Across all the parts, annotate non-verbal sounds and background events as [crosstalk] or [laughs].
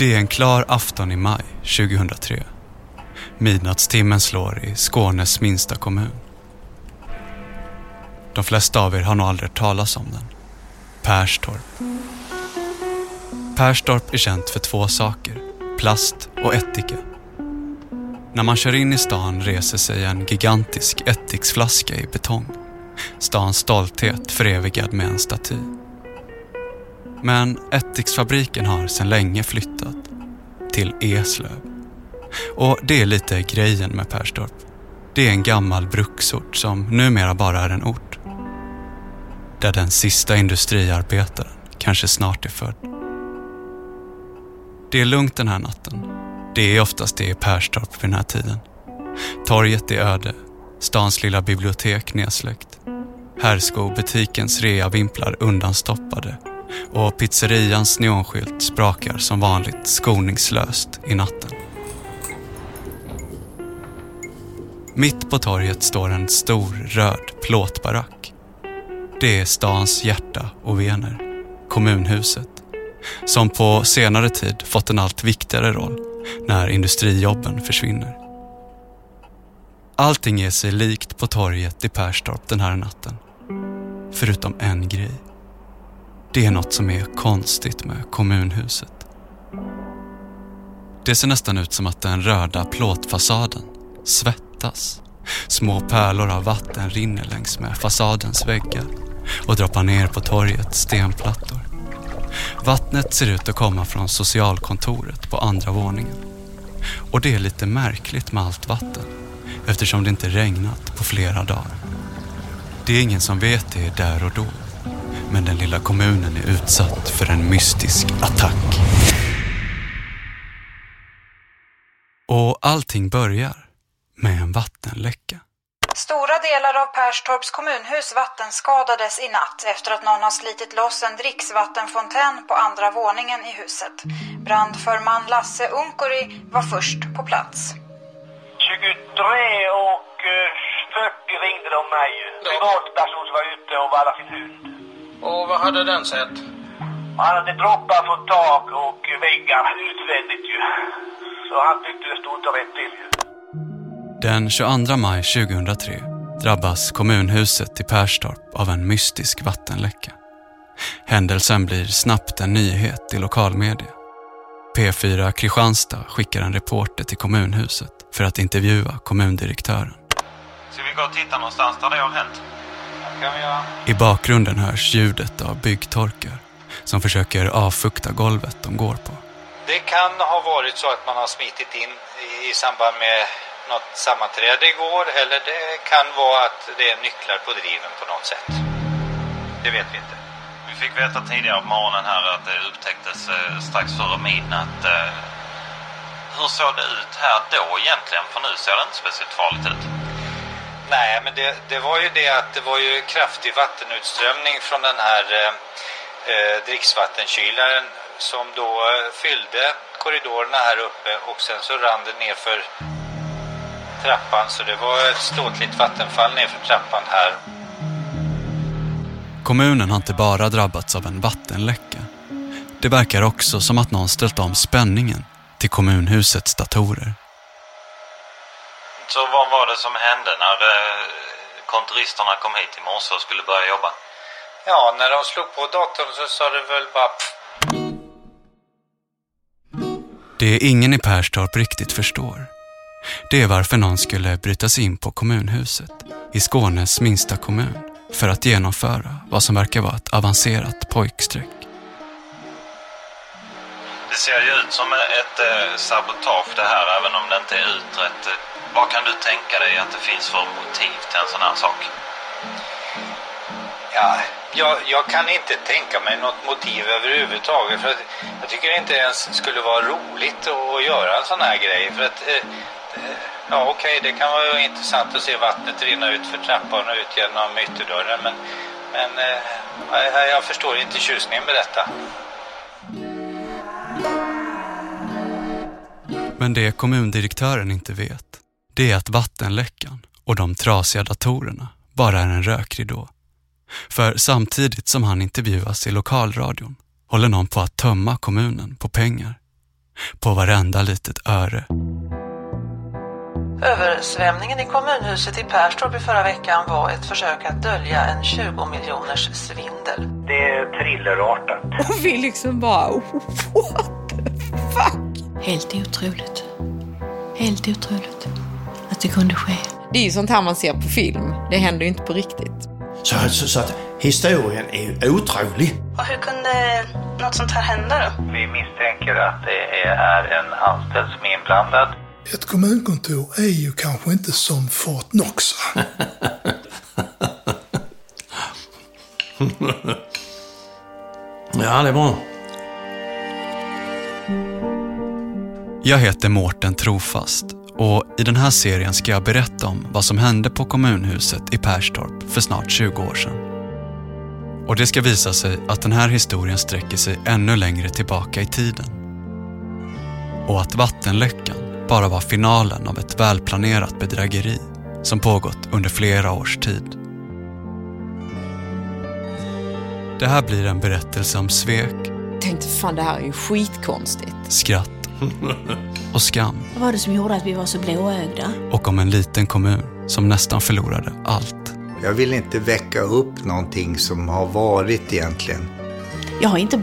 Det är en klar afton i maj 2003. Midnattstimmen slår i Skånes minsta kommun. De flesta av er har nog aldrig hört talas om den. Perstorp. Perstorp är känt för två saker. Plast och ättika. När man kör in i stan reser sig en gigantisk ättiksflaska i betong. Stans stolthet förevigad med en staty. Men ättiksfabriken har sedan länge flyttat till Eslöv. Och det är lite grejen med Perstorp. Det är en gammal bruksort som numera bara är en ort. Där den sista industriarbetaren kanske snart är född. Det är lugnt den här natten. Det är oftast det i Perstorp vid den här tiden. Torget är öde, stans lilla bibliotek nedsläckt. Herrskobutikens reavimplar undanstoppade och pizzerians neonskylt sprakar som vanligt skoningslöst i natten. Mitt på torget står en stor röd plåtbarack. Det är stans hjärta och vener, kommunhuset, som på senare tid fått en allt viktigare roll när industrijobben försvinner. Allting är sig likt på torget i Perstorp den här natten. Förutom en grej. Det är något som är konstigt med kommunhuset. Det ser nästan ut som att den röda plåtfasaden svettas. Små pärlor av vatten rinner längs med fasadens väggar och droppar ner på torgets stenplattor. Vattnet ser ut att komma från socialkontoret på andra våningen. Och det är lite märkligt med allt vatten eftersom det inte regnat på flera dagar. Det är ingen som vet det där och då. Men den lilla kommunen är utsatt för en mystisk attack. Och allting börjar med en vattenläcka. Stora delar av Perstorps kommunhus vattenskadades i natt efter att någon har slitit loss en dricksvattenfontän på andra våningen i huset. Brandförman Lasse Unkuri var först på plats. 23 och eh, 40 ringde de mig. Privatperson som var ute och vallade sin hund. Och vad hade den sett? Han hade droppar från tak och väggar utvändigt ju. Så han tyckte det stod inte rätt till ju. Den 22 maj 2003 drabbas kommunhuset i Perstorp av en mystisk vattenläcka. Händelsen blir snabbt en nyhet i lokalmedia. P4 Kristianstad skickar en reporter till kommunhuset för att intervjua kommundirektören. Ska vi gå och titta någonstans där det har hänt? Kan vi göra. I bakgrunden hörs ljudet av byggtorkar som försöker avfukta golvet de går på. Det kan ha varit så att man har smitit in i samband med något sammanträde igår eller det kan vara att det är nycklar på driven på något sätt. Det vet vi inte. Vi fick veta tidigare på morgonen här att det upptäcktes eh, strax före midnatt. Eh, hur såg det ut här då egentligen? För nu ser det inte speciellt farligt ut. Nej, men det, det var ju det att det var ju kraftig vattenutströmning från den här eh, eh dricksvattenkylaren som då eh, fyllde korridorerna här uppe och sen så rann det ner för trappan så det var ett ståtligt vattenfall ner för trappan här. Kommunen har inte bara drabbats av en vattenläcka. Det verkar också som att någon ställt om spänningen till kommunhusets datorer. Så vad var det som hände när eh, kontoristerna kom hit i morse och skulle börja jobba? Ja, när de slog på datorn så sa det väl bara pff. Det är ingen i Perstorp riktigt förstår. Det är varför någon skulle bryta sig in på kommunhuset i Skånes minsta kommun för att genomföra vad som verkar vara ett avancerat pojkstreck. Det ser ju ut som ett eh, sabotage det här även om det inte är utrett. Vad kan du tänka dig att det finns för motiv till en sån här sak? Ja, jag, jag kan inte tänka mig något motiv överhuvudtaget. För att jag tycker inte ens skulle vara roligt att göra en sån här grej. För att, eh, ja okej, det kan vara intressant att se vattnet rinna ut för trappan och ut genom ytterdörren. Men, men eh, jag, jag förstår inte tjusningen med detta. Men det kommundirektören inte vet, det är att vattenläckan och de trasiga datorerna bara är en rökridå. För samtidigt som han intervjuas i lokalradion håller någon på att tömma kommunen på pengar. på varenda litet öre. Översvämningen i kommunhuset i Perstorp i förra veckan var ett försök att dölja en 20 miljoners svindel. Det är thrillerartat. [laughs] Och vi liksom bara, what the fuck? Helt otroligt. Helt otroligt att det kunde ske. Det är ju sånt här man ser på film. Det händer ju inte på riktigt. Så, så, så att historien är ju otrolig. Och hur kunde något sånt här hända då? Vi misstänker att det är en anställd som är inblandad. Ett kommunkontor är ju kanske inte som Fort Knox. [laughs] ja, det är bra. Jag heter Mårten Trofast och i den här serien ska jag berätta om vad som hände på kommunhuset i Perstorp för snart 20 år sedan. Och det ska visa sig att den här historien sträcker sig ännu längre tillbaka i tiden. Och att vattenläckan bara var finalen av ett välplanerat bedrägeri som pågått under flera års tid. Det här blir en berättelse om svek, Jag tänkte fan det här är ju skitkonstigt. skratt [laughs] och skam Vad var det som gjorde att vi var så blåögda? och om en liten kommun som nästan förlorade allt. Jag vill inte väcka upp någonting som har varit egentligen. Jag har inte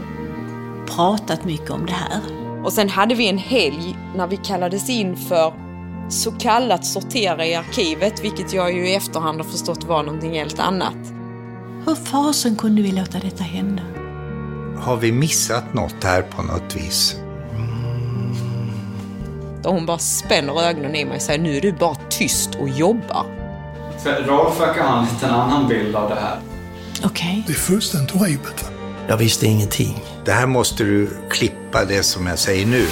pratat mycket om det här. Och sen hade vi en helg när vi kallades in för så kallat sortera i arkivet, vilket jag ju i efterhand har förstått var någonting helt annat. Hur fasen kunde vi låta detta hända? Har vi missat något här på något vis? Och hon bara spänner ögonen i mig och säger nu är du bara tyst och jobbar. Rolf verkar ha en liten annan bild av det här. Okej. Det är fullständigt horribelt. Va? Jag visste ingenting. Det här måste du klippa det som jag säger nu.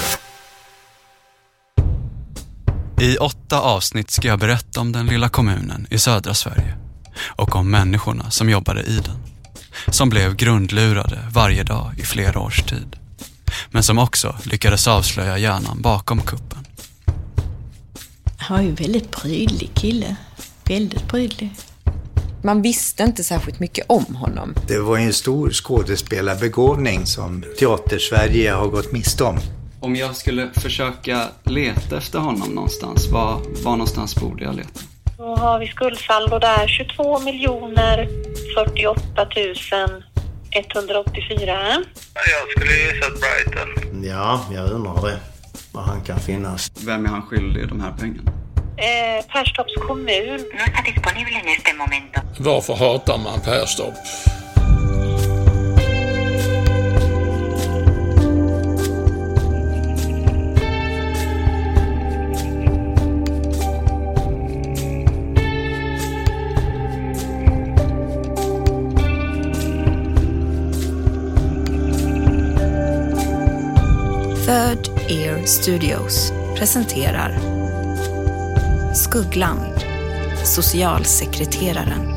I åtta avsnitt ska jag berätta om den lilla kommunen i södra Sverige och om människorna som jobbade i den. Som blev grundlurade varje dag i flera års tid. Men som också lyckades avslöja hjärnan bakom kuppen. Han var ju en väldigt prydlig kille. Väldigt prydlig. Man visste inte särskilt mycket om honom. Det var en stor skådespelarbegåvning som Teatersverige har gått miste om. Om jag skulle försöka leta efter honom någonstans, var, var någonstans borde jag leta? Då har vi skuldsaldo där 22 miljoner 48 000 184. Jag skulle gissa Brighton. Ja, jag undrar det. Var han kan finnas. Vem är han skyldig de här pengarna? Eh, Perstorps kommun. No está disponible en este momento. Varför hatar man Perstorp? Ear Studios presenterar Skuggland, socialsekreteraren.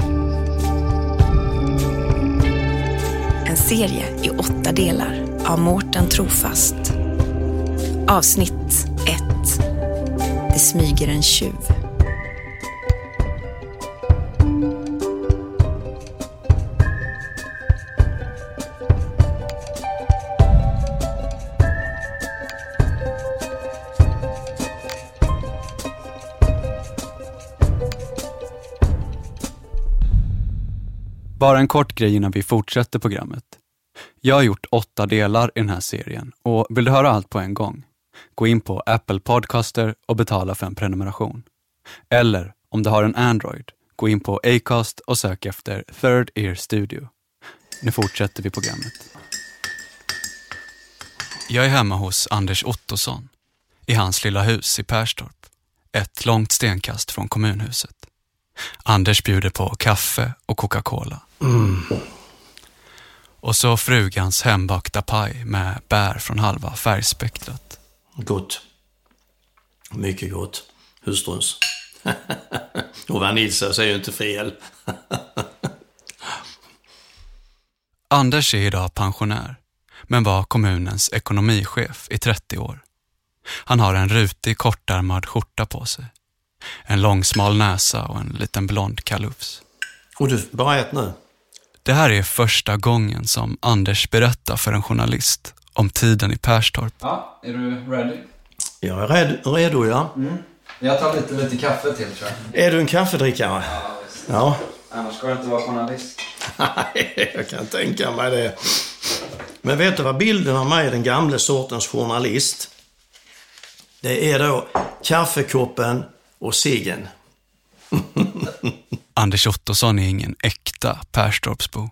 En serie i åtta delar av Mårten Trofast. Avsnitt 1. Det smyger en tjuv. Bara en kort grej innan vi fortsätter programmet. Jag har gjort åtta delar i den här serien och vill du höra allt på en gång? Gå in på Apple Podcaster och betala för en prenumeration. Eller om du har en Android, gå in på Acast och sök efter Third Ear Studio. Nu fortsätter vi programmet. Jag är hemma hos Anders Ottosson i hans lilla hus i Perstorp. Ett långt stenkast från kommunhuset. Anders bjuder på kaffe och Coca-Cola. Mm. Och så frugans hembakta paj med bär från halva färgspektrat. Gott. Mycket gott. Hustruns. [laughs] och vaniljsås är ju inte fel. [laughs] Anders är idag pensionär, men var kommunens ekonomichef i 30 år. Han har en rutig kortärmad skjorta på sig. En lång smal näsa och en liten blond kalufs. Och du, bara ät nu. Det här är första gången som Anders berättar för en journalist om tiden i Perstorp. Ja, är du ready? Jag är red, redo, ja. Mm. Jag tar lite, lite kaffe till tror jag. Är du en kaffedrickare? Ja, visst. Ja. Annars ska jag inte vara journalist. Nej, jag kan tänka mig det. Men vet du vad bilden av mig är den gamle sortens journalist? Det är då kaffekoppen och ciggen. [laughs] Anders Ottosson är ingen äkta Perstorpsbo.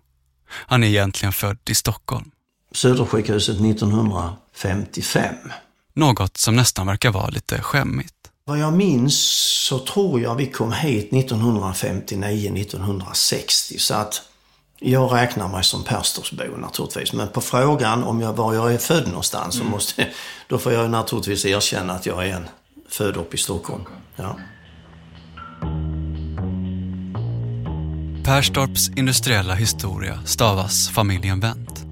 Han är egentligen född i Stockholm. Södersjukhuset 1955. Något som nästan verkar vara lite skämmigt. Vad jag minns så tror jag vi kom hit 1959-1960 så att jag räknar mig som Perstorpsbo naturligtvis. Men på frågan om jag, var jag är född någonstans så måste, då får jag naturligtvis erkänna att jag är en född upp i Stockholm. Ja. Perstorps industriella historia stavas familjen Wendt.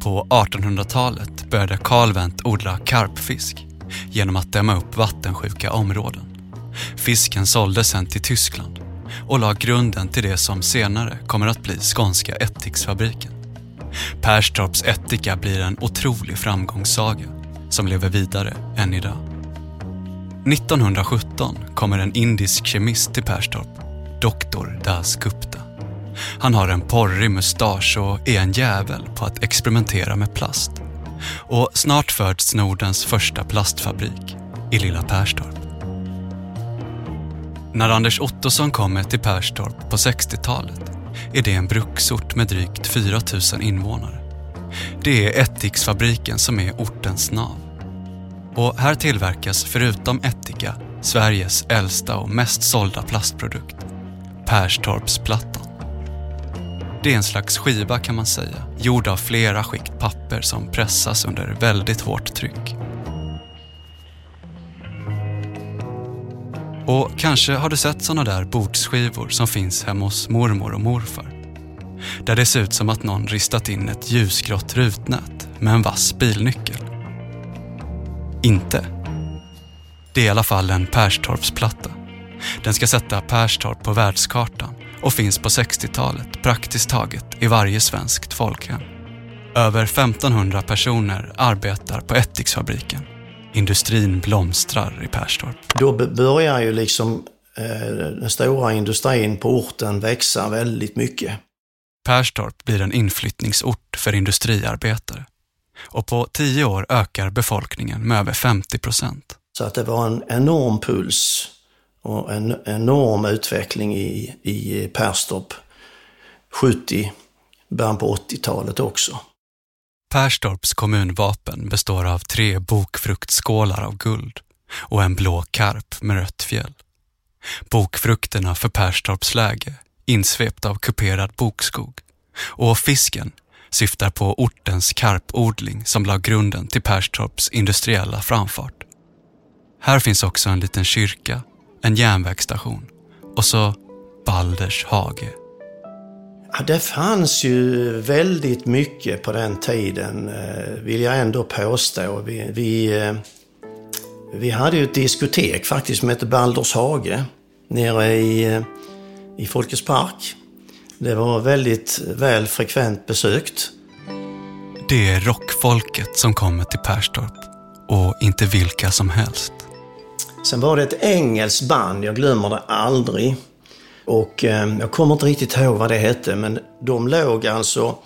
På 1800-talet började Karl Wendt odla karpfisk genom att dämma upp vattensjuka områden. Fisken såldes sen till Tyskland och la grunden till det som senare kommer att bli Skånska Ättiksfabriken. Perstorps ättika blir en otrolig framgångssaga som lever vidare än idag. 1917 kommer en indisk kemist till Perstorp, Dr. Das Gupta. Han har en porrig mustasch och är en jävel på att experimentera med plast. Och snart föds Nordens första plastfabrik i lilla Perstorp. När Anders Ottosson kommer till Perstorp på 60-talet är det en bruksort med drygt 4 000 invånare. Det är Ättiksfabriken som är ortens nav. Och här tillverkas förutom ättika Sveriges äldsta och mest sålda plastprodukt, Perstorpsplattan. Det är en slags skiva kan man säga, gjord av flera skikt papper som pressas under väldigt hårt tryck. Och kanske har du sett sådana där bordsskivor som finns hemma hos mormor och morfar. Där det ser ut som att någon ristat in ett ljusgrått rutnät med en vass bilnyckel. Inte. Det är i alla fall en Perstorpsplatta. Den ska sätta Perstorp på världskartan och finns på 60-talet praktiskt taget i varje svenskt folkhem. Över 1500 personer arbetar på Ättiksfabriken. Industrin blomstrar i Perstorp. Då börjar ju liksom eh, den stora industrin på orten växa väldigt mycket. Perstorp blir en inflyttningsort för industriarbetare. Och på tio år ökar befolkningen med över 50 procent. Så att det var en enorm puls och en enorm utveckling i, i Perstorp 70, början på 80-talet också. Perstorps kommunvapen består av tre bokfruktskålar av guld och en blå karp med rött fjäll. Bokfrukterna för Perstorps läge insvept av kuperad bokskog och fisken syftar på ortens karpodling som la grunden till Perstorps industriella framfart. Här finns också en liten kyrka, en järnvägsstation och så Balders hage. Ja, det fanns ju väldigt mycket på den tiden, eh, vill jag ändå påstå. Vi, vi, eh, vi hade ju ett diskotek faktiskt som hette Balders hage nere i, eh, i Folkets park. Det var väldigt väl frekvent besökt. Det är rockfolket som kommer till Perstorp och inte vilka som helst. Sen var det ett engelskt band, jag glömmer det aldrig. Och eh, jag kommer inte riktigt ihåg vad det hette, men de låg alltså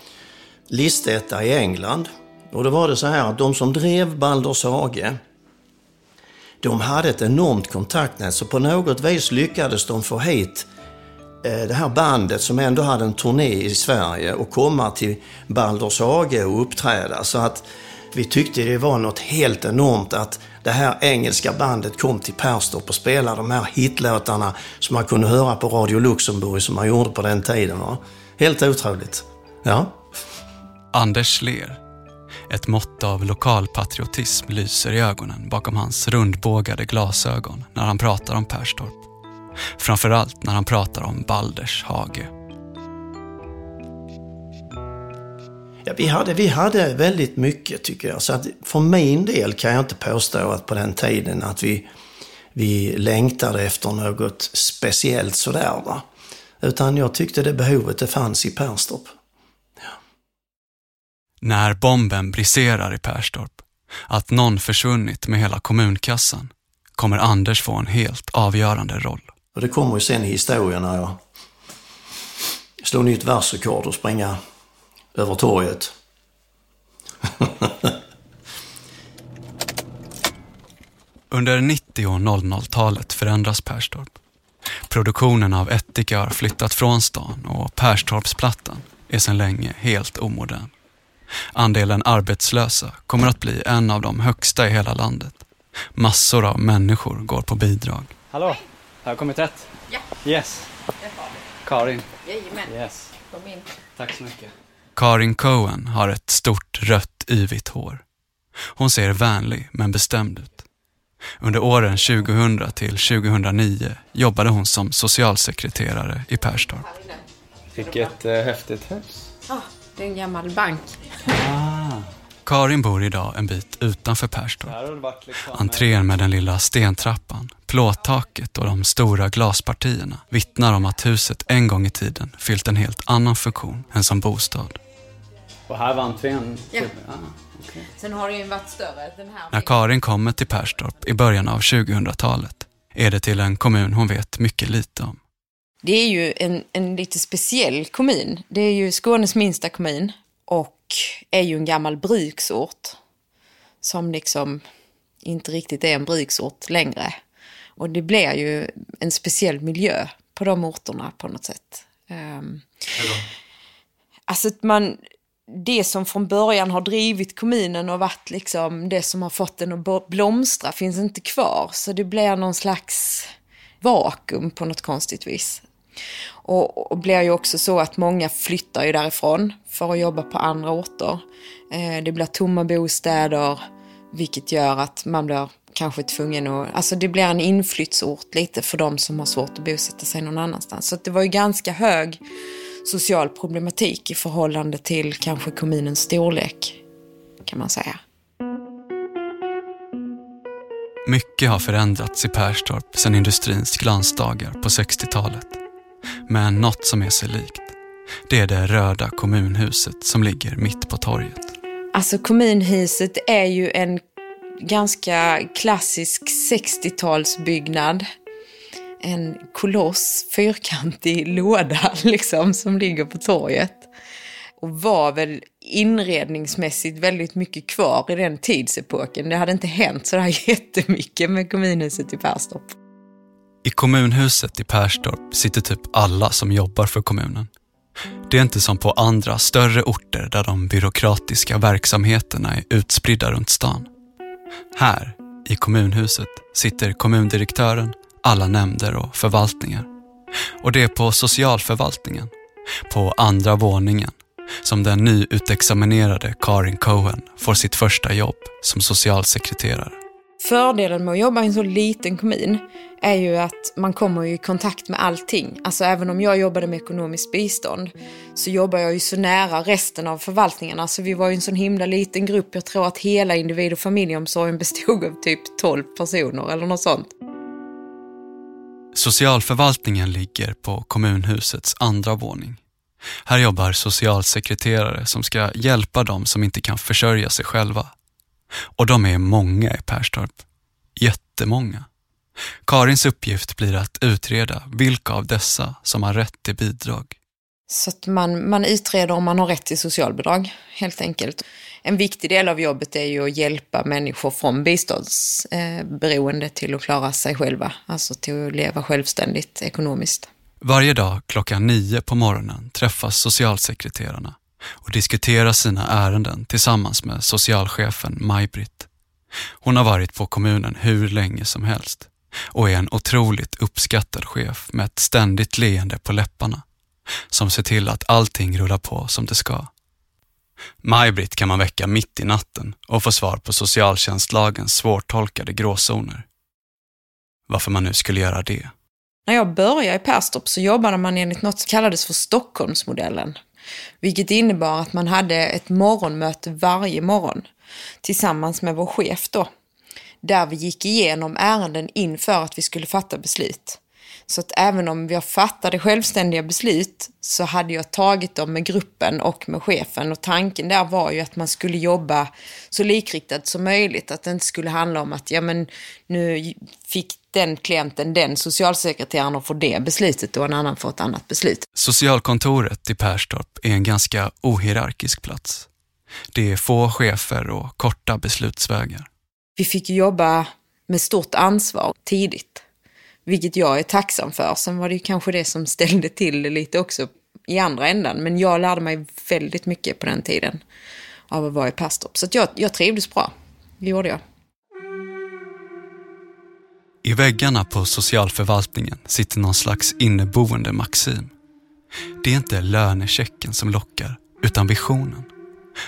listetta i England. Och då var det så här att de som drev Balders hage, de hade ett enormt kontaktnät, så på något vis lyckades de få hit Eh, det här bandet som ändå hade en turné i Sverige och komma till Balders hage och uppträda. Så att vi tyckte det var något helt enormt att det här engelska bandet kom till Perstorp och spelade de här hitlåtarna som man kunde höra på Radio Luxemburg som man gjorde på den tiden. Va? Helt otroligt. Ja. Anders ler. Ett mått av lokalpatriotism lyser i ögonen bakom hans rundbågade glasögon när han pratar om Perstorp. Framförallt när han pratar om Balders hage. Ja, vi, hade, vi hade väldigt mycket tycker jag. Så att för min del kan jag inte påstå att på den tiden att vi, vi längtade efter något speciellt sådär. Va? Utan jag tyckte det behovet det fanns i Perstorp. När bomben briserar i Perstorp, att någon försvunnit med hela kommunkassan, kommer Anders få en helt avgörande roll. Och det kommer ju sen i historien när jag slår nytt världsrekord och springa över torget. [laughs] Under 90 och 00-talet förändras Perstorp. Produktionen av ättika har flyttat från stan och Perstorpsplattan är sedan länge helt omodern. Andelen arbetslösa kommer att bli en av de högsta i hela landet. Massor av människor går på bidrag. Hallå, har jag kommit rätt? Ja. Yes. Det har du. Karin. Jajamän. Yes. Kom in. Tack så mycket. Karin Cohen har ett stort rött yvigt hår. Hon ser vänlig men bestämd ut. Under åren 2000 till 2009 jobbade hon som socialsekreterare i Perstorp. Vilket eh, häftigt hus. Ja, det är en gammal bank. Karin bor idag en bit utanför Perstorp. Liksom... Entrén med den lilla stentrappan, plåttaket och de stora glaspartierna vittnar om att huset en gång i tiden fyllt en helt annan funktion än som bostad. Och här var entrén? Ja. Ah. Sen har det ju varit större. Den här När Karin kommer till Perstorp i början av 2000-talet är det till en kommun hon vet mycket lite om. Det är ju en, en lite speciell kommun. Det är ju Skånes minsta kommun och är ju en gammal bruksort som liksom inte riktigt är en bruksort längre. Och det blir ju en speciell miljö på de orterna på något sätt. Um, alltså att man, det som från början har drivit kommunen och varit liksom det som har fått den att blomstra finns inte kvar. Så det blir någon slags vakuum på något konstigt vis. Och, och blir ju också så att många flyttar ju därifrån för att jobba på andra orter. Eh, det blir tomma bostäder, vilket gör att man blir kanske tvungen att... Alltså det blir en inflyttsort lite för de som har svårt att bosätta sig någon annanstans. Så att det var ju ganska hög social problematik i förhållande till kanske kommunens storlek, kan man säga. Mycket har förändrats i Perstorp sedan industrins glansdagar på 60-talet. Men något som är sig likt, det är det röda kommunhuset som ligger mitt på torget. Alltså kommunhuset är ju en ganska klassisk 60-talsbyggnad. En koloss, fyrkantig [laughs] låda liksom som ligger på torget. Och var väl inredningsmässigt väldigt mycket kvar i den tidsepoken. Det hade inte hänt sådär [laughs] jättemycket med kommunhuset i Perstorp. I kommunhuset i Perstorp sitter typ alla som jobbar för kommunen. Det är inte som på andra större orter där de byråkratiska verksamheterna är utspridda runt stan. Här, i kommunhuset, sitter kommundirektören, alla nämnder och förvaltningar. Och det är på socialförvaltningen, på andra våningen, som den nyutexaminerade Karin Cohen får sitt första jobb som socialsekreterare. Fördelen med att jobba i en så liten kommun är ju att man kommer i kontakt med allting. Alltså även om jag jobbade med ekonomiskt bistånd så jobbar jag ju så nära resten av förvaltningarna. Så vi var ju en sån himla liten grupp. Jag tror att hela individ och familjeomsorgen bestod av typ 12 personer eller något sånt. Socialförvaltningen ligger på kommunhusets andra våning. Här jobbar socialsekreterare som ska hjälpa dem som inte kan försörja sig själva. Och de är många i Perstorp. Jättemånga. Karins uppgift blir att utreda vilka av dessa som har rätt till bidrag. Så att man, man utreder om man har rätt till socialbidrag, helt enkelt. En viktig del av jobbet är ju att hjälpa människor från biståndsberoende till att klara sig själva, alltså till att leva självständigt ekonomiskt. Varje dag klockan nio på morgonen träffas socialsekreterarna och diskutera sina ärenden tillsammans med socialchefen Maj-Britt. Hon har varit på kommunen hur länge som helst och är en otroligt uppskattad chef med ett ständigt leende på läpparna som ser till att allting rullar på som det ska. Maj-Britt kan man väcka mitt i natten och få svar på socialtjänstlagens svårtolkade gråzoner. Varför man nu skulle göra det. När jag började i Perstorp så jobbade man enligt något som kallades för Stockholmsmodellen. Vilket innebar att man hade ett morgonmöte varje morgon tillsammans med vår chef då. Där vi gick igenom ärenden inför att vi skulle fatta beslut. Så att även om jag fattade självständiga beslut så hade jag tagit dem med gruppen och med chefen. Och tanken där var ju att man skulle jobba så likriktat som möjligt. Att det inte skulle handla om att ja, men nu fick den klienten den socialsekreteraren och får det beslutet och en annan får ett annat beslut. Socialkontoret i Perstorp är en ganska ohierarkisk plats. Det är få chefer och korta beslutsvägar. Vi fick jobba med stort ansvar tidigt, vilket jag är tacksam för. Sen var det kanske det som ställde till det lite också i andra ändan, men jag lärde mig väldigt mycket på den tiden av att vara i Perstorp. Så jag, jag trivdes bra, det gjorde jag. I väggarna på socialförvaltningen sitter någon slags inneboende maxim. Det är inte lönechecken som lockar, utan visionen.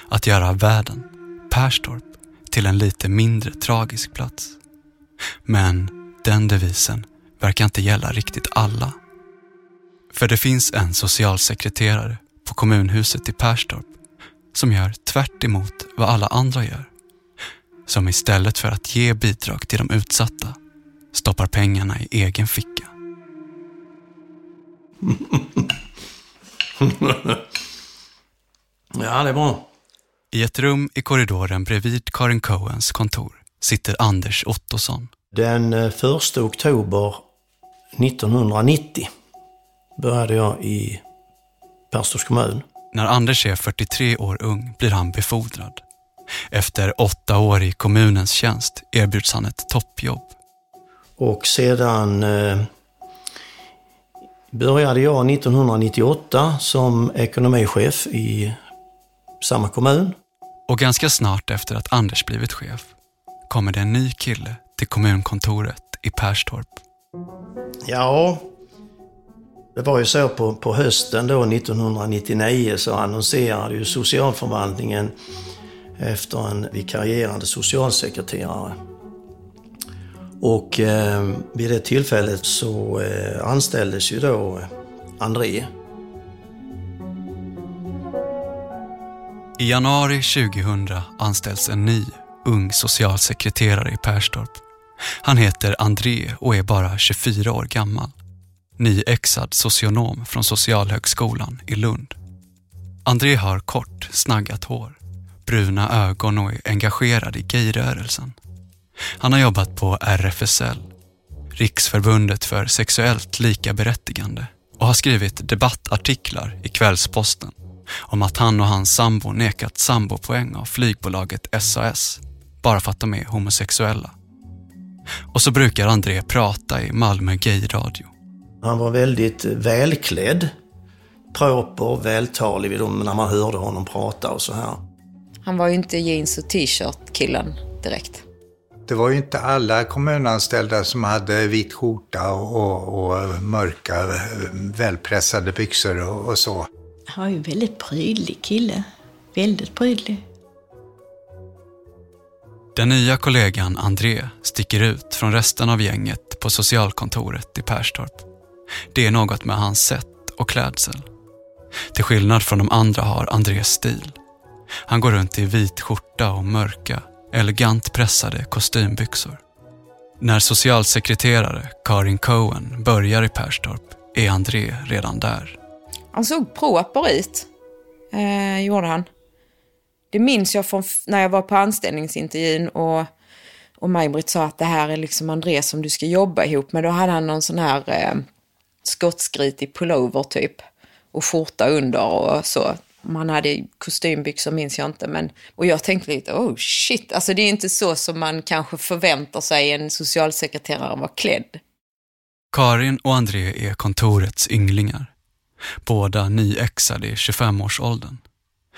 Att göra världen, Perstorp, till en lite mindre tragisk plats. Men den devisen verkar inte gälla riktigt alla. För det finns en socialsekreterare på kommunhuset i Perstorp som gör tvärt emot vad alla andra gör. Som istället för att ge bidrag till de utsatta stoppar pengarna i egen ficka. [laughs] ja, det är bra. I ett rum i korridoren bredvid Karin Cohens kontor sitter Anders Ottosson. Den 1 oktober 1990 började jag i Perstorps kommun. När Anders är 43 år ung blir han befordrad. Efter åtta år i kommunens tjänst erbjuds han ett toppjobb. Och sedan eh, började jag 1998 som ekonomichef i samma kommun. Och ganska snart efter att Anders blivit chef kommer det en ny kille till kommunkontoret i Perstorp. Ja, det var ju så på, på hösten då 1999 så annonserade ju socialförvaltningen efter en vikarierande socialsekreterare. Och eh, vid det tillfället så eh, anställdes ju då André. I januari 2000 anställs en ny, ung socialsekreterare i Perstorp. Han heter André och är bara 24 år gammal. Nyexad socionom från Socialhögskolan i Lund. André har kort, snaggat hår, bruna ögon och är engagerad i gayrörelsen. Han har jobbat på RFSL, Riksförbundet för sexuellt likaberättigande och har skrivit debattartiklar i Kvällsposten om att han och hans sambo nekat sambopoäng av flygbolaget SAS bara för att de är homosexuella. Och så brukar André prata i Malmö Gayradio. Han var väldigt välklädd, proper, vältalig vid dem när man hörde honom prata och så här. Han var ju inte jeans och t-shirt killen direkt. Det var ju inte alla kommunanställda som hade vit skjorta och, och mörka välpressade byxor och, och så. Han var ju en väldigt prydlig kille. Väldigt prydlig. Den nya kollegan André sticker ut från resten av gänget på socialkontoret i Perstorp. Det är något med hans sätt och klädsel. Till skillnad från de andra har Andrés stil. Han går runt i vit skjorta och mörka, elegant pressade kostymbyxor. När socialsekreterare Karin Cohen börjar i Perstorp är André redan där. Han såg proper ut, eh, gjorde han. Det minns jag från när jag var på anställningsintervjun och, och Maj-Britt sa att det här är liksom André som du ska jobba ihop med. Då hade han någon sån här eh, skottskritig pullover typ och skjorta under och så. Om han hade kostymbyxor minns jag inte. Men, och jag tänkte lite, oh shit, alltså det är inte så som man kanske förväntar sig en socialsekreterare vara klädd. Karin och André är kontorets ynglingar. Båda nyexade i 25-årsåldern.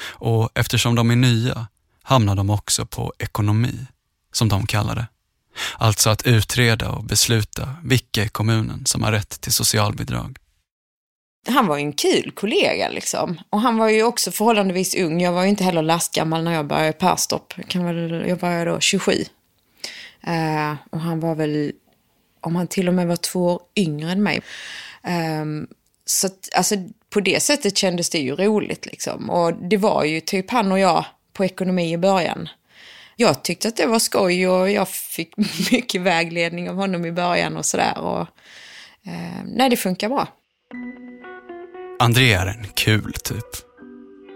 Och eftersom de är nya hamnar de också på ekonomi, som de kallar det. Alltså att utreda och besluta vilka i kommunen som har rätt till socialbidrag. Han var ju en kul kollega liksom. Och han var ju också förhållandevis ung. Jag var ju inte heller lastgammal när jag började i Perstorp. Jag, började var då 27. Uh, eh, och han var väl, om han till och med var två år yngre än mig. Um, så att, alltså, på det sättet kändes det ju roligt liksom. Och det var ju typ han och jag på ekonomi i början. Jag tyckte att det var skoj och jag fick [laughs] mycket vägledning av honom i början och sådär. Uh, nej, det funkar bra. André är en kul typ,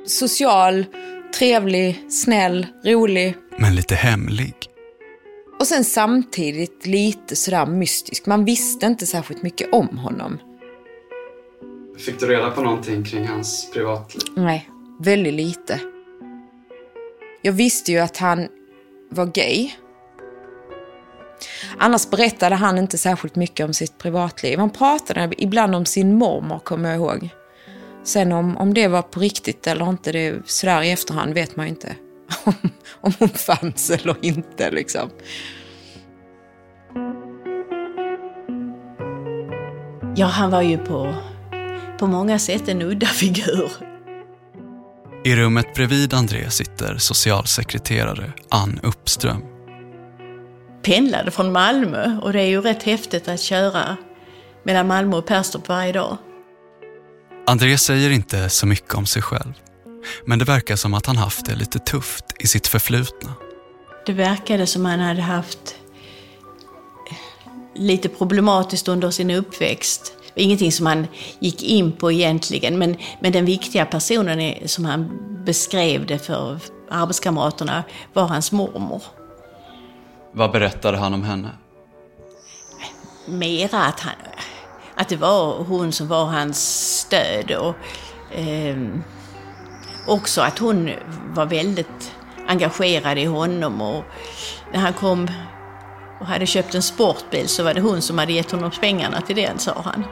Social, trevlig, snäll, rolig. men lite hemlig. Och sen samtidigt lite sådär mystisk. Man visste inte särskilt mycket om honom. Fick du reda på någonting kring hans privatliv? Nej, väldigt lite. Jag visste ju att han var gay. Annars berättade han inte särskilt mycket om sitt privatliv. Han pratade ibland om sin mormor, kommer jag ihåg. Sen om, om det var på riktigt eller inte, det, sådär i efterhand vet man ju inte. [laughs] Om, om hon fanns eller inte liksom. Ja, han var ju på, på många sätt en udda figur. I rummet bredvid André sitter socialsekreterare Ann Uppström. Pendlade från Malmö och det är ju rätt häftigt att köra mellan Malmö och Perstorp varje dag. André säger inte så mycket om sig själv. Men det verkar som att han haft det lite tufft i sitt förflutna. Det verkade som han hade haft lite problematiskt under sin uppväxt. Ingenting som han gick in på egentligen, men, men den viktiga personen är, som han beskrev det för arbetskamraterna var hans mormor. Vad berättade han om henne? Mera att, han, att det var hon som var hans stöd och ehm, också att hon var väldigt engagerad i honom och när han kom och hade köpt en sportbil så var det hon som hade gett honom pengarna till den, sa han.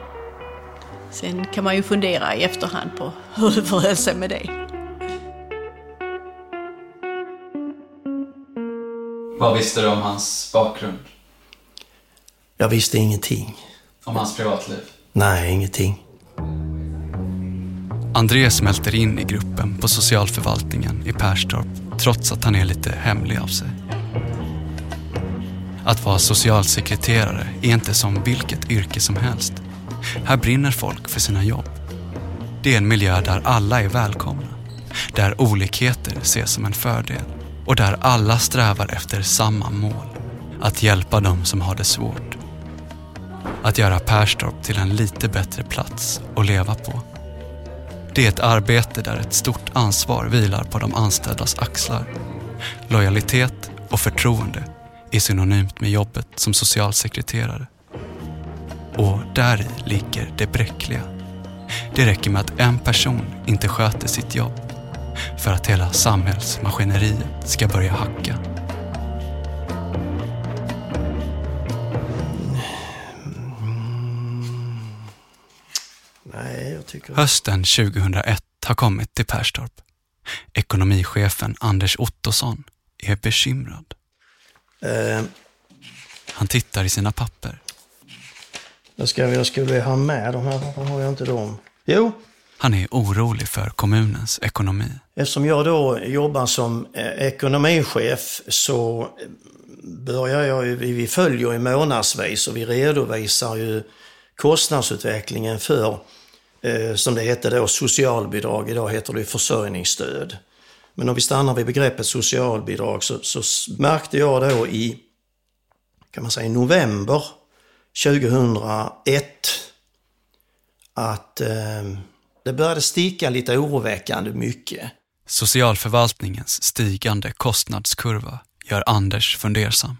Sen kan man ju fundera i efterhand på hur det förhöll sig med det. Vad visste du om hans bakgrund? Jag visste ingenting. Om hans privatliv? Nej, ingenting. André smälter in i gruppen på socialförvaltningen i Perstorp trots att han är lite hemlig av sig. Att vara socialsekreterare är inte som vilket yrke som helst. Här brinner folk för sina jobb. Det är en miljö där alla är välkomna. Där olikheter ses som en fördel. Och där alla strävar efter samma mål. Att hjälpa dem som har det svårt. Att göra Perstorp till en lite bättre plats att leva på. Det är ett arbete där ett stort ansvar vilar på de anställdas axlar. Lojalitet och förtroende är synonymt med jobbet som socialsekreterare. Och där ligger det bräckliga. Det räcker med att en person inte sköter sitt jobb för att hela samhällsmaskineriet ska börja hacka. Nej, tycker... Hösten 2001 har kommit till Perstorp. Ekonomichefen Anders Ottosson är bekymrad. Eh, Han tittar i sina papper. jag, ska, jag skulle ha med de här, har jag inte dem? Jo, Han är orolig för kommunens ekonomi. eftersom jag då jobbar som eh, ekonomichef så eh, börjar jag ju, vi vi följer ju månadsvis och vi redovisar ju kostnadsutvecklingen för, eh, som det hette då, socialbidrag. Idag heter det försörjningsstöd. Men om vi stannar vid begreppet socialbidrag så, så märkte jag då i, kan man säga, i november 2001 att eh, det började sticka lite oroväckande mycket. Socialförvaltningens stigande kostnadskurva gör Anders fundersam.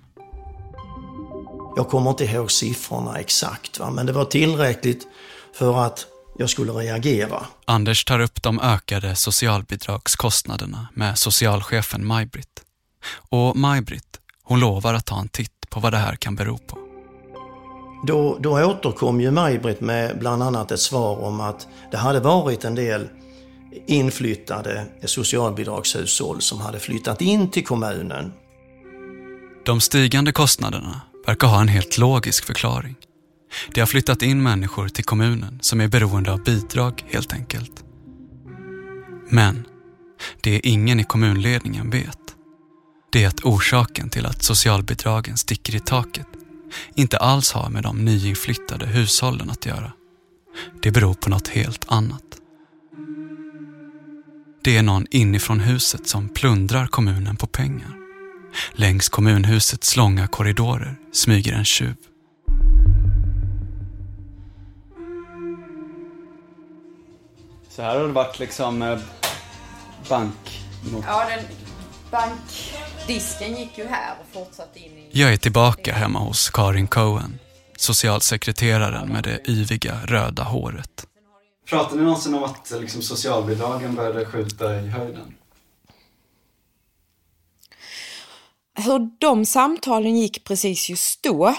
Jag kommer inte ihåg siffrorna exakt, va? men det var tillräckligt för att jag skulle reagera. Anders tar upp de ökade socialbidragskostnaderna med socialchefen Maj-Britt. Och Maj-Britt, hon lovar att ta en titt på vad det här kan bero på. Då, då återkom ju Maj-Britt med bland annat ett svar om att det hade varit en del inflyttade socialbidragshushåll som hade flyttat in till kommunen. De stigande kostnaderna verkar ha en helt logisk förklaring. Det har flyttat in människor till kommunen som är beroende av bidrag helt enkelt. Men det ingen i kommunledningen vet, det är att orsaken till att socialbidragen sticker i taket inte alls har med de nyinflyttade hushållen att göra. Det beror på något helt annat. Det är någon inifrån huset som plundrar kommunen på pengar. Längs kommunhusets långa korridorer smyger en tjuv. Så här har det varit liksom eh, bank mot... Ja, den bankdisken gick ju här och fortsatte in i... Jag är tillbaka hemma hos Karin Cohen, socialsekreteraren med det yviga röda håret. Pratade ni någonsin om att liksom, socialbidragen började skjuta i höjden? Hur de samtalen gick precis just då,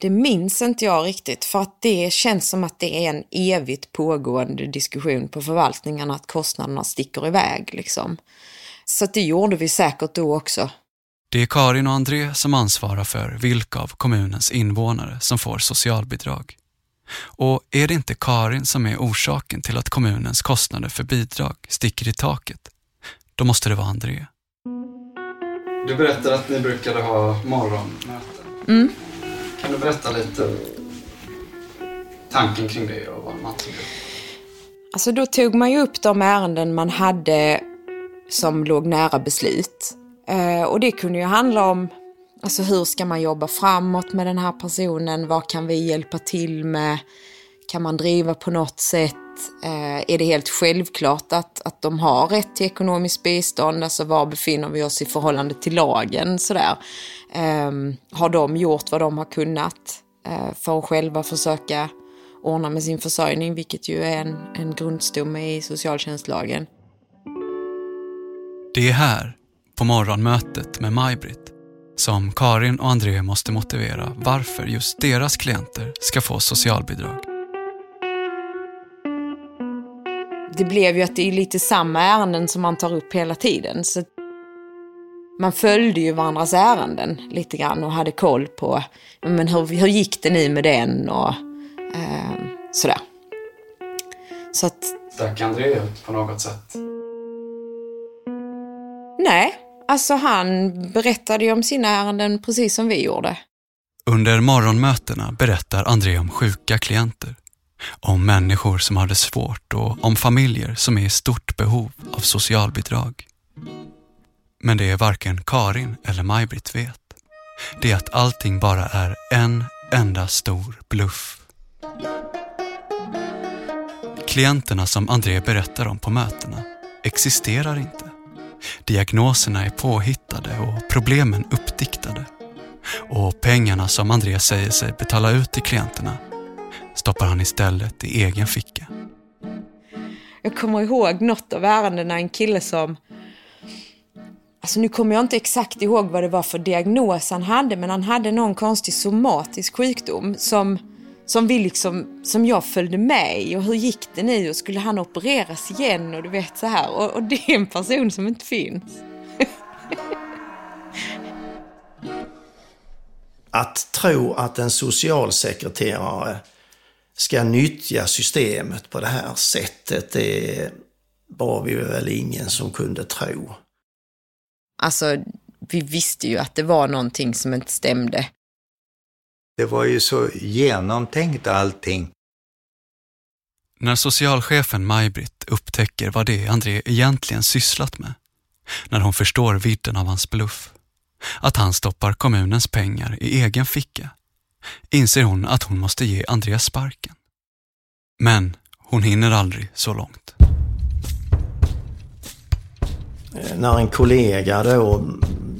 det minns inte jag riktigt för att det känns som att det är en evigt pågående diskussion på förvaltningarna att kostnaderna sticker iväg liksom. Så det gjorde vi säkert då också. Det är Karin och André som ansvarar för vilka av kommunens invånare som får socialbidrag. Och är det inte Karin som är orsaken till att kommunens kostnader för bidrag sticker i taket, då måste det vara André. Du berättade att ni brukade ha morgonmöten. Mm. Kan du berätta lite tanken kring det och vad man tog upp? Alltså då tog man ju upp de ärenden man hade som låg nära beslut. Eh, och det kunde ju handla om alltså hur ska man jobba framåt med den här personen? Vad kan vi hjälpa till med? Kan man driva på något sätt? Eh, är det helt självklart att, att de har rätt till ekonomiskt bistånd? Alltså var befinner vi oss i förhållande till lagen? Sådär. Eh, har de gjort vad de har kunnat eh, för att själva försöka ordna med sin försörjning, vilket ju är en, en grundstomme i socialtjänstlagen. Det är här, på morgonmötet med Maj-Britt, som Karin och André måste motivera varför just deras klienter ska få socialbidrag. Det blev ju att det är lite samma ärenden som man tar upp hela tiden. Så man följde ju varandras ärenden lite grann och hade koll på men hur, hur gick det nu med den och eh, sådär. Så att... Stack André ut på något sätt? Nej, alltså han berättade ju om sina ärenden precis som vi gjorde. Under morgonmötena berättar André om sjuka klienter, om människor som har det svårt och om familjer som är i stort behov av socialbidrag. Men det är varken Karin eller Maj-Britt vet. Det är att allting bara är en enda stor bluff. Klienterna som André berättar om på mötena existerar inte. Diagnoserna är påhittade och problemen uppdiktade. Och pengarna som André säger sig betala ut till klienterna stoppar han istället i egen ficka. Jag kommer ihåg något av ärendena, en kille som Alltså nu kommer jag inte exakt ihåg vad det var för diagnos han hade, men han hade någon konstig somatisk sjukdom som, som, vi liksom, som jag följde med i. Och hur gick det nu? Och skulle han opereras igen? Och du vet så här. Och, och det är en person som inte finns. Att tro att en socialsekreterare ska nyttja systemet på det här sättet, det var vi väl ingen som kunde tro. Alltså, vi visste ju att det var någonting som inte stämde. Det var ju så genomtänkt allting. När socialchefen Maj-Britt upptäcker vad det är André egentligen sysslat med, när hon förstår vidden av hans bluff, att han stoppar kommunens pengar i egen ficka, inser hon att hon måste ge André sparken. Men hon hinner aldrig så långt. Eh, när en kollega då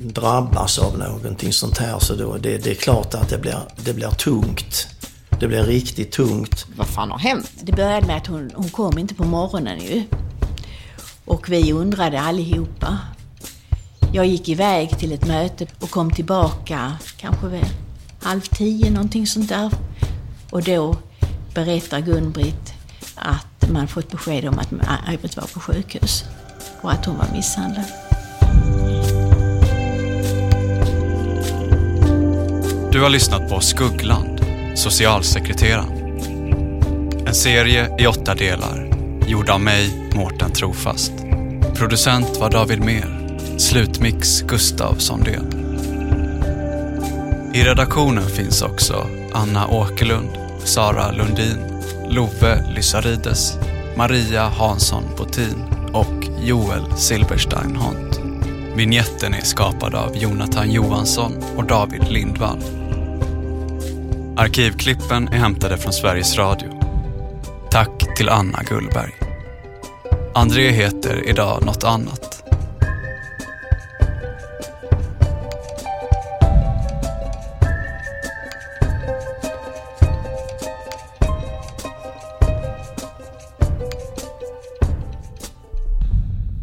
drabbas av någonting sånt här så då, det, det är klart att det blir, det blir tungt. Det blir riktigt tungt. Vad fan har hänt? Det började med att hon, hon kom inte på morgonen ju. Och vi undrade allihopa. Jag gick iväg till ett möte och kom tillbaka kanske vid halv tio, någonting sånt där. Och då berättar Gun-Britt att man fått besked om att Aj-Britt var på sjukhus och att hon var misshandlad. Du har lyssnat på Skuggland, socialsekreteraren. En serie i åtta delar, gjord av mig, Mårten Trofast. Producent var David Mer, slutmix Gustav Sondén. I redaktionen finns också Anna Åkerlund, Sara Lundin, Love Lysarides, Maria Hansson Botin och Joel Silberstein Hont. Vignetten är skapad av Jonathan Johansson och David Lindvall. Arkivklippen är hämtade från Sveriges Radio. Tack till Anna Gullberg. André heter idag något annat.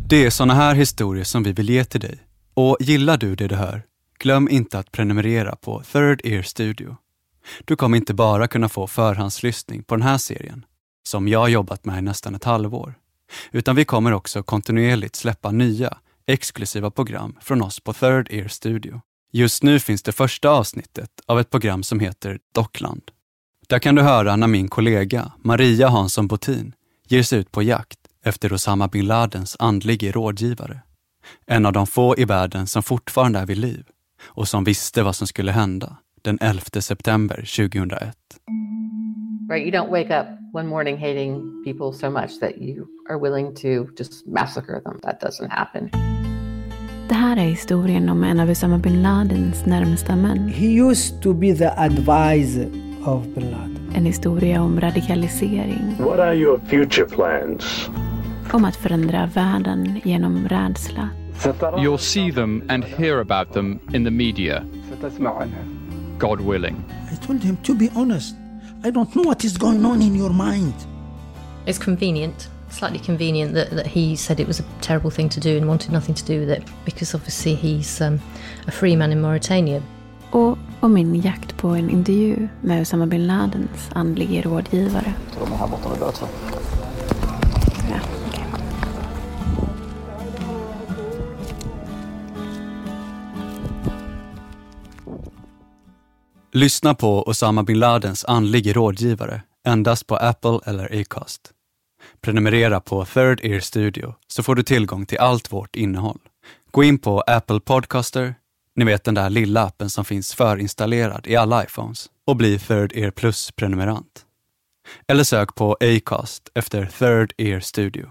Det är såna här historier som vi vill ge till dig. Och gillar du det du hör, glöm inte att prenumerera på Third Ear Studio. Du kommer inte bara kunna få förhandslyssning på den här serien, som jag jobbat med i nästan ett halvår, utan vi kommer också kontinuerligt släppa nya, exklusiva program från oss på Third Ear Studio. Just nu finns det första avsnittet av ett program som heter Dockland. Där kan du höra när min kollega Maria Hansson Botin ger sig ut på jakt efter Osama bin Ladens andlige rådgivare. En av de få i världen som fortfarande är vid liv och som visste vad som skulle hända den 11 september 2001. Right, you don't wake up one morning hating people so much that you are willing to just massacre them. That doesn't happen. Det här är historien om en av Osama bin Ladens närmsta män. He used to be the advisor of bin Laden. En historia om radikalisering. What are your future plans? Om att förändra världen genom rädsla. You'll see them and hear about them in the media. God willing. I told him to be honest. I don't know what is going on in your mind. It's convenient, slightly convenient that, that he said it was a terrible thing to do and wanted nothing to do with it because obviously he's um, a free man in Mauritania. Och om min jakt på en intervju med Osama bin Ladens andlige rådgivare. De är här borta med båt Lyssna på Osama bin Ladens andlige rådgivare endast på Apple eller Acast. Prenumerera på Third Ear Studio så får du tillgång till allt vårt innehåll. Gå in på Apple Podcaster, ni vet den där lilla appen som finns förinstallerad i alla iPhones och bli Third Ear Plus-prenumerant. Eller sök på Acast efter Third Ear Studio.